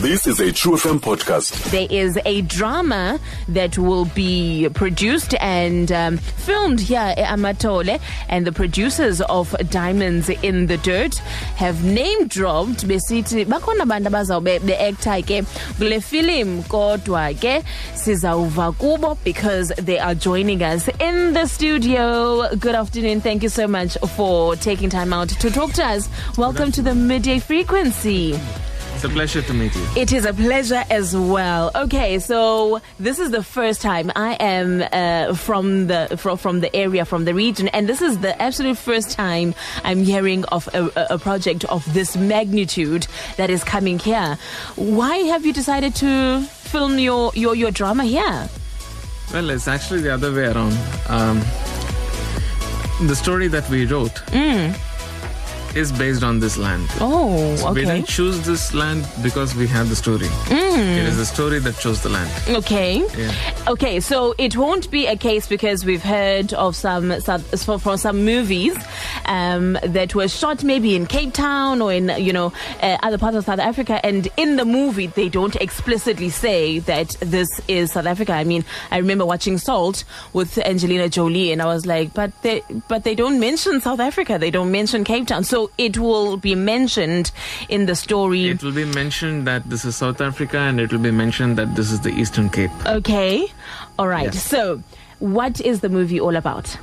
This is a True FM podcast. There is a drama that will be produced and um, filmed here at Amathole, and the producers of Diamonds in the Dirt have name dropped besithi bakhona abantu abazawube be-acta ke kule film kodwa ke sizawuva kubo because they are joining us in the studio. Good afternoon. Thank you so much for taking time out to talk to us. Welcome to the midday frequency. It's a pleasure to meet you. It is a pleasure as well. Okay, so this is the first time I am uh, from the from, from the area, from the region, and this is the absolute first time I'm hearing of a, a project of this magnitude that is coming here. Why have you decided to film your your, your drama here? Well, it's actually the other way around. Um, the story that we wrote is based on this land. Oh, So we didn't choose this land because we had the story. It is the story that chose the land. Okay. Yeah. Okay, so it won't be a case because we've heard of some, some from from some movies um, that were shot maybe in Cape Town or in you know uh, other parts of South Africa, and in the movie they don't explicitly say that this is South Africa. I mean, I remember watching Salt with Angelina Jolie, and I was like, but they but they don't mention South Africa. They don't mention Cape Town, so it will be mentioned in the story. It will be mentioned that this is South Africa and it will be mentioned that this is the Eastern Cape. okay, all right. Yes. So, what is the movie all about?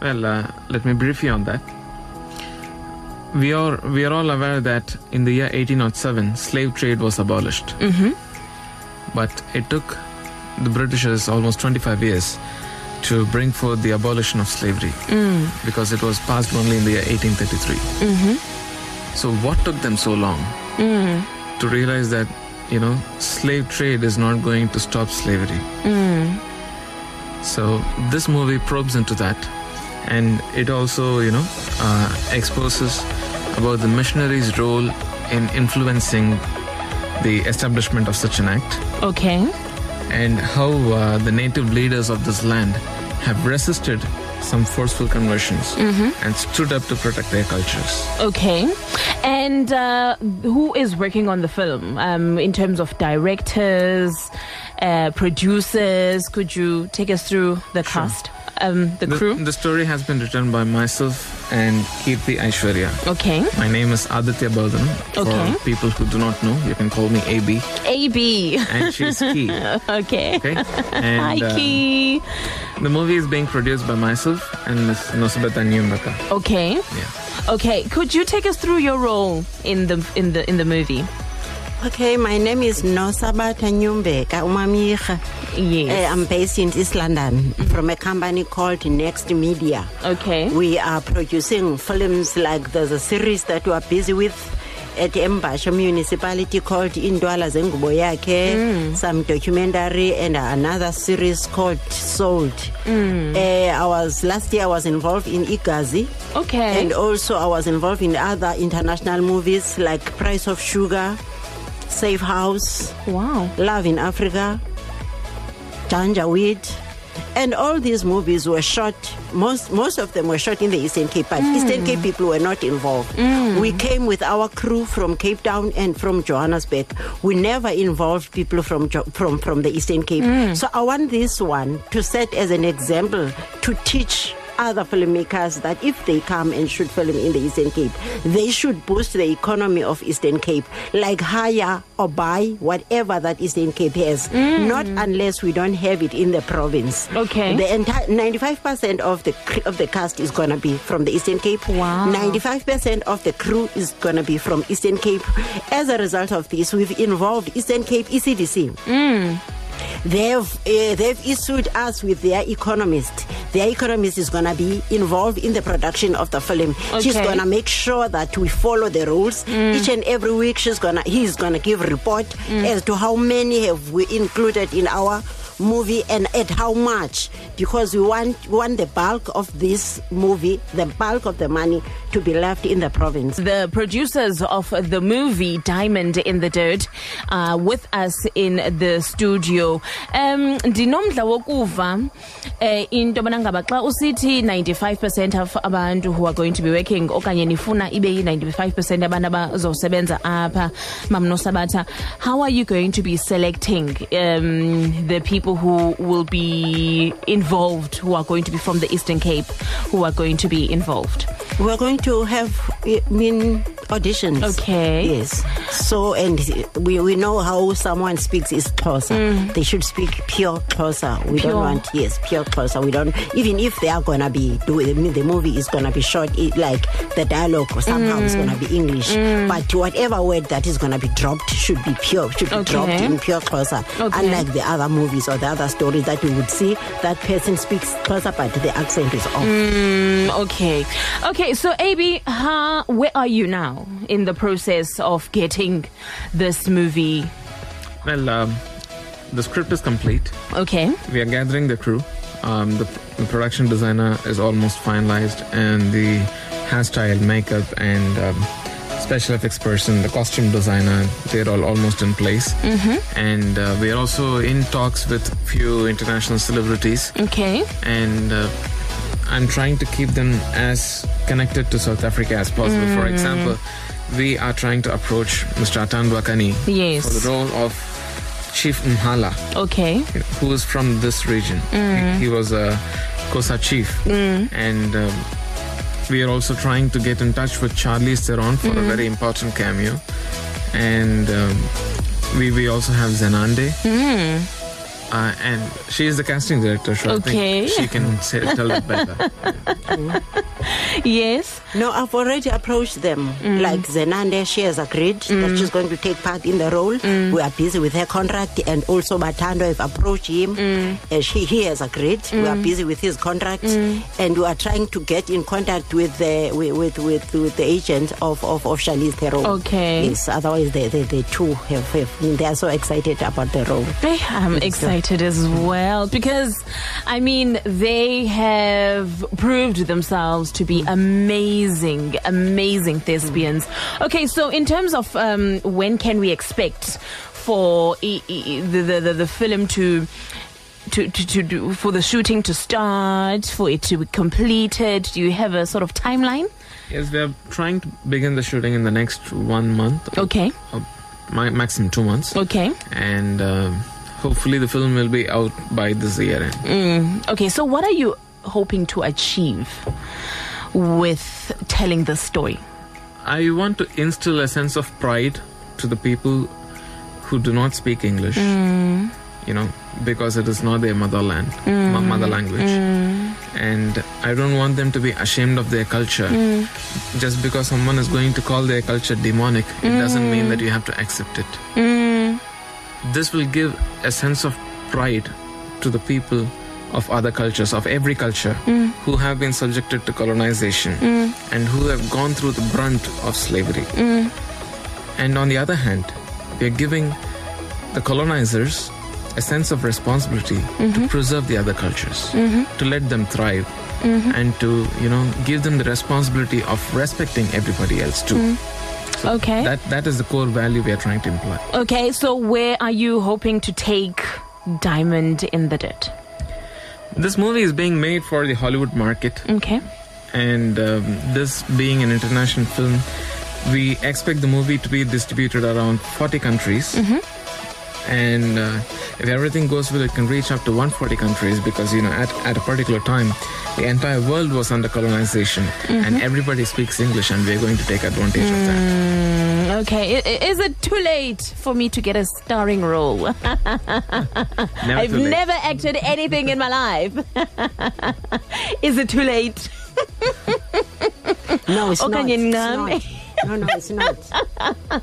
Well, uh, let me brief you on that. We are we are all aware that in the year 1807, slave trade was abolished. Mm-hmm. But it took the Britishers almost 25 years to bring forth the abolition of slavery. Mm. Because it was passed only in the year 1833. Mm-hmm. So what took them so long? Mm-hmm. To realize that you know slave trade is not going to stop slavery? Mm. So this movie probes into that, and it also, you know, uh, exposes about the missionaries' role in influencing the establishment of such an act, Okay. And how uh, the native leaders of this land have resisted some forceful conversions and stood up to protect their cultures. Okay. And uh, who is working on the film um, in terms of directors, uh, producers? Could you take us through the cast, um, the, The, crew? the story has been written by myself and Kirti Aishwarya. okay. My name is Aditya Bodhan. Okay. For people who do not know, you can call me AB. AB. and she's Key. okay. Okay, Hi, and uh, Key. the movie is being produced by myself and Ms. Nosabeta Nyumbaka. Okay. Yeah. Okay. Could you take us through your role in the in the in the movie? Okay, my name is Nosabata Nyumbeka Umamikha. Yes. Uh, I'm based in East London from a company called Next Media. okay. We are producing films like there's a series that we are busy with at eMbhashe municipality called Indwala Zengubo Yakhe, some documentary and another series called Sold. Uh, I was last year I was involved in Igazi. okay. And also, I was involved in other international movies like Price of Sugar, Safe House, wow. Love in Africa, Janjaweed. And all these movies were shot, most, most of them were shot in the Eastern Cape, but hmm. Eastern Cape people were not involved. Hmm. We came with our crew from Cape Town and from Johannesburg. We never involved people from, from, from the Eastern Cape. Hmm. So I want this one to set as an example to teach other filmmakers that if they come and shoot film in the Eastern Cape, they should boost the economy of Eastern Cape, like hire or buy whatever that Eastern Cape has. Mm. Not unless we don't have it in the province. Okay. The entire ninety-five percent of the of the cast is gonna be from the Eastern Cape. Wow. Ninety-five percent of the crew is gonna be from Eastern Cape. As a result of this, we've involved Eastern Cape ECDC. They've uh, they've issued us with their economist. Their economist is gonna be involved in the production of the film. She's gonna make sure that we follow the rules. Each and every week, she's gonna he's gonna give report as to how many have we included in our movie and at how much because we want we want the bulk of this movie, the bulk of the money to be left in the province. The producers of the movie Diamond in the Dirt are with us in the studio. Um ndinomdla wokuva eh into xa usithi 95% of abantu who are going to be working okanye nifuna ibe yi-95% abantu abazosebenza apha mamnosabatha how are you going to be selecting um, the people who will be involved who are going to be from the eastern cape who are going to be involved We're going to have, I mean, auditions. Okay. Yes. So, and we, we know how someone speaks is Xhosa. They should speak pure Xhosa. We Mm. Pure. don't want, yes, pure Xhosa. We don't, even if they are going to be, doing the movie is going to be short, it, like the dialogue or somehow is going to be English. Mm. But whatever word that is going to be dropped should be pure, should be Okay. dropped in pure Xhosa. Okay. Unlike the other movies or the other stories that we would see, that person speaks Xhosa, but the accent is off. Mm, okay okay so ab how, where are you now in the process of getting this movie Well, um, the script is complete. okay We are gathering the crew. Um, the, the production designer is almost finalized, and the hairstyle, makeup, and um, special effects person, the costume designer, they're all almost in place. Mm-hmm. And uh, we are also in talks with a few international celebrities, okay and uh, I'm trying to keep them as connected to South Africa as possible. For mm. example, we are trying to approach Mr. Atandwa Kani Yes. for the role of Chief Mhala okay who is from this region. He, mm. he was a Xhosa chief, mm. and um, we are also trying to get in touch with Charlize Theron for a very important cameo, and um, we we also have Zenande. Uh, and she is the casting director, so Okay. I think she can say, tell it better. yes No, I've already approached them. Mm. Like Zenande, she has agreed that she's going to take part in the role. Mm. We are busy with her contract, and also Batando have approached him. Mm. And she, he has agreed. We are busy with his contract, Mm. and we are trying to get in contact with the with with with, with the agent of of, of Charlize Theron. Okay. Yes. Otherwise, they they, they too have, have they are so excited about the role. Hey, I'm excited as well because, I mean, they have proved themselves to be amazing, amazing thespians. Okay, so in terms of um, when can we expect for e- e- the, the, the, the film to. To, to, to do for the shooting to start for it to be completed? Do you have a sort of timeline? Yes, we are trying to begin the shooting in the next one month, okay. Or my, maximum two months, okay. And um hopefully the film will be out by this year end. Okay, so what are you hoping to achieve with telling the story? I want to instill a sense of pride to the people who do not speak English. Mm. You know, because it is not their motherland, mm. mo- mother language, and I don't want them to be ashamed of their culture. Just because someone is going to call their culture demonic, it doesn't mean that you have to accept it. This will give a sense of pride to the people of other cultures, of every culture, hmm. who have been subjected to colonization hmm. and who have gone through the brunt of slavery. Hmm. And on the other hand, we are giving the colonizers a sense of responsibility to mm-hmm. preserve the other cultures, mm-hmm. to let them thrive, mm-hmm. and to, you know, give them the responsibility of respecting everybody else too. Okay. That that is the core value we are trying to imply. okay, so where are you hoping to take Diamond in the Dirt? This movie is being made for the Hollywood market, Okay. and um, this being an international film, we expect the movie to be distributed around 40 countries. And uh, if everything goes well, it can reach up to 140 countries because, you know, at, at a particular time, the entire world was under colonization and everybody speaks English, and we're going to take advantage of that. Okay. Is it too late for me to get a starring role? Never I've never acted anything in my life. Is it too late? No, it's not. It's not. No, no, it's not.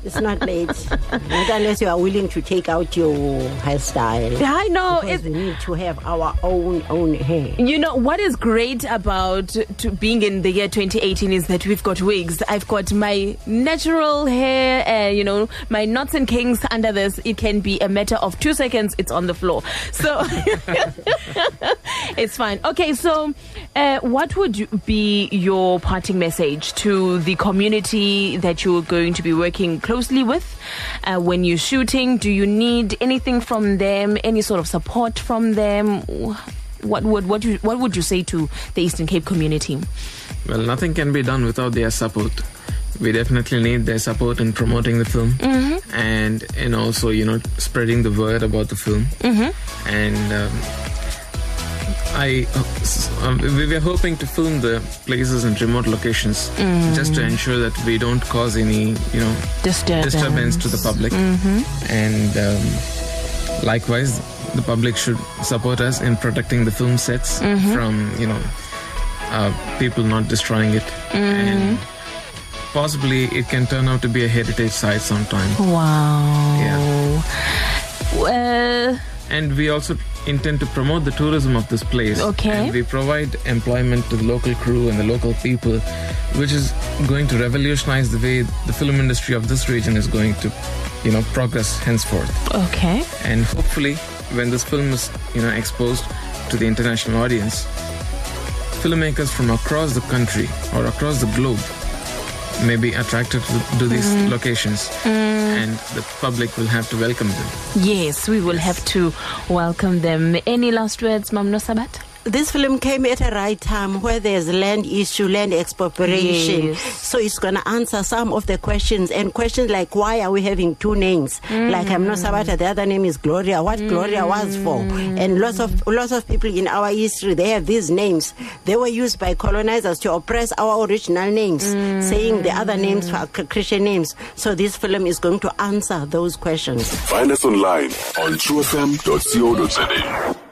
It's not late. Not unless you are willing to take out your hairstyle. I know. Because It's, we need to have our own own hair. You know what is great about to being in the year 2018 is that we've got wigs. I've got my natural hair, uh, you know, my knots and kinks under this. It can be a matter of two seconds. It's on the floor, so it's fine. Okay, so uh, what would be your parting message to the community that you're going to be working closely with uh, when you're shooting? Do you need anything from them? Any sort of support from them? what would what you, what would you say to the Eastern Cape community? Well, nothing can be done without their support. We definitely need their support in promoting the film and and also you know spreading the word about the film. And um, I um, we were hoping to film the places in remote locations just to ensure that we don't cause any you know Disturbance. disturbance to the public. And um, likewise, the public should support us in protecting the film sets from, you know, uh, people not destroying it. And possibly it can turn out to be a heritage site sometime. Wow. Yeah. Well, And we also intend to promote the tourism of this place. Okay. And we provide employment to the local crew and the local people, which is going to revolutionize the way the film industry of this region is going to, you know, progress henceforth. okay. And hopefully, when this film is, you know, exposed to the international audience, filmmakers from across the country or across the globe may be attracted to, to these mm-hmm. locations, mm. and the public will have to welcome them. Yes, we will have to welcome them. Any last words, Mamno Sabat? This film came at a right time where there's land issue, land expropriation. Yes. So it's going to answer some of the questions and questions like why are we having two names? Mm. Like I'm not Sabata, the other name is Gloria. What mm. Gloria was for? And lots of lots of people in our history they have these names. They were used by colonizers to oppress our original names, mm. saying the other names were Christian names. So this film is going to answer those questions. Find us online on truefm.co.za.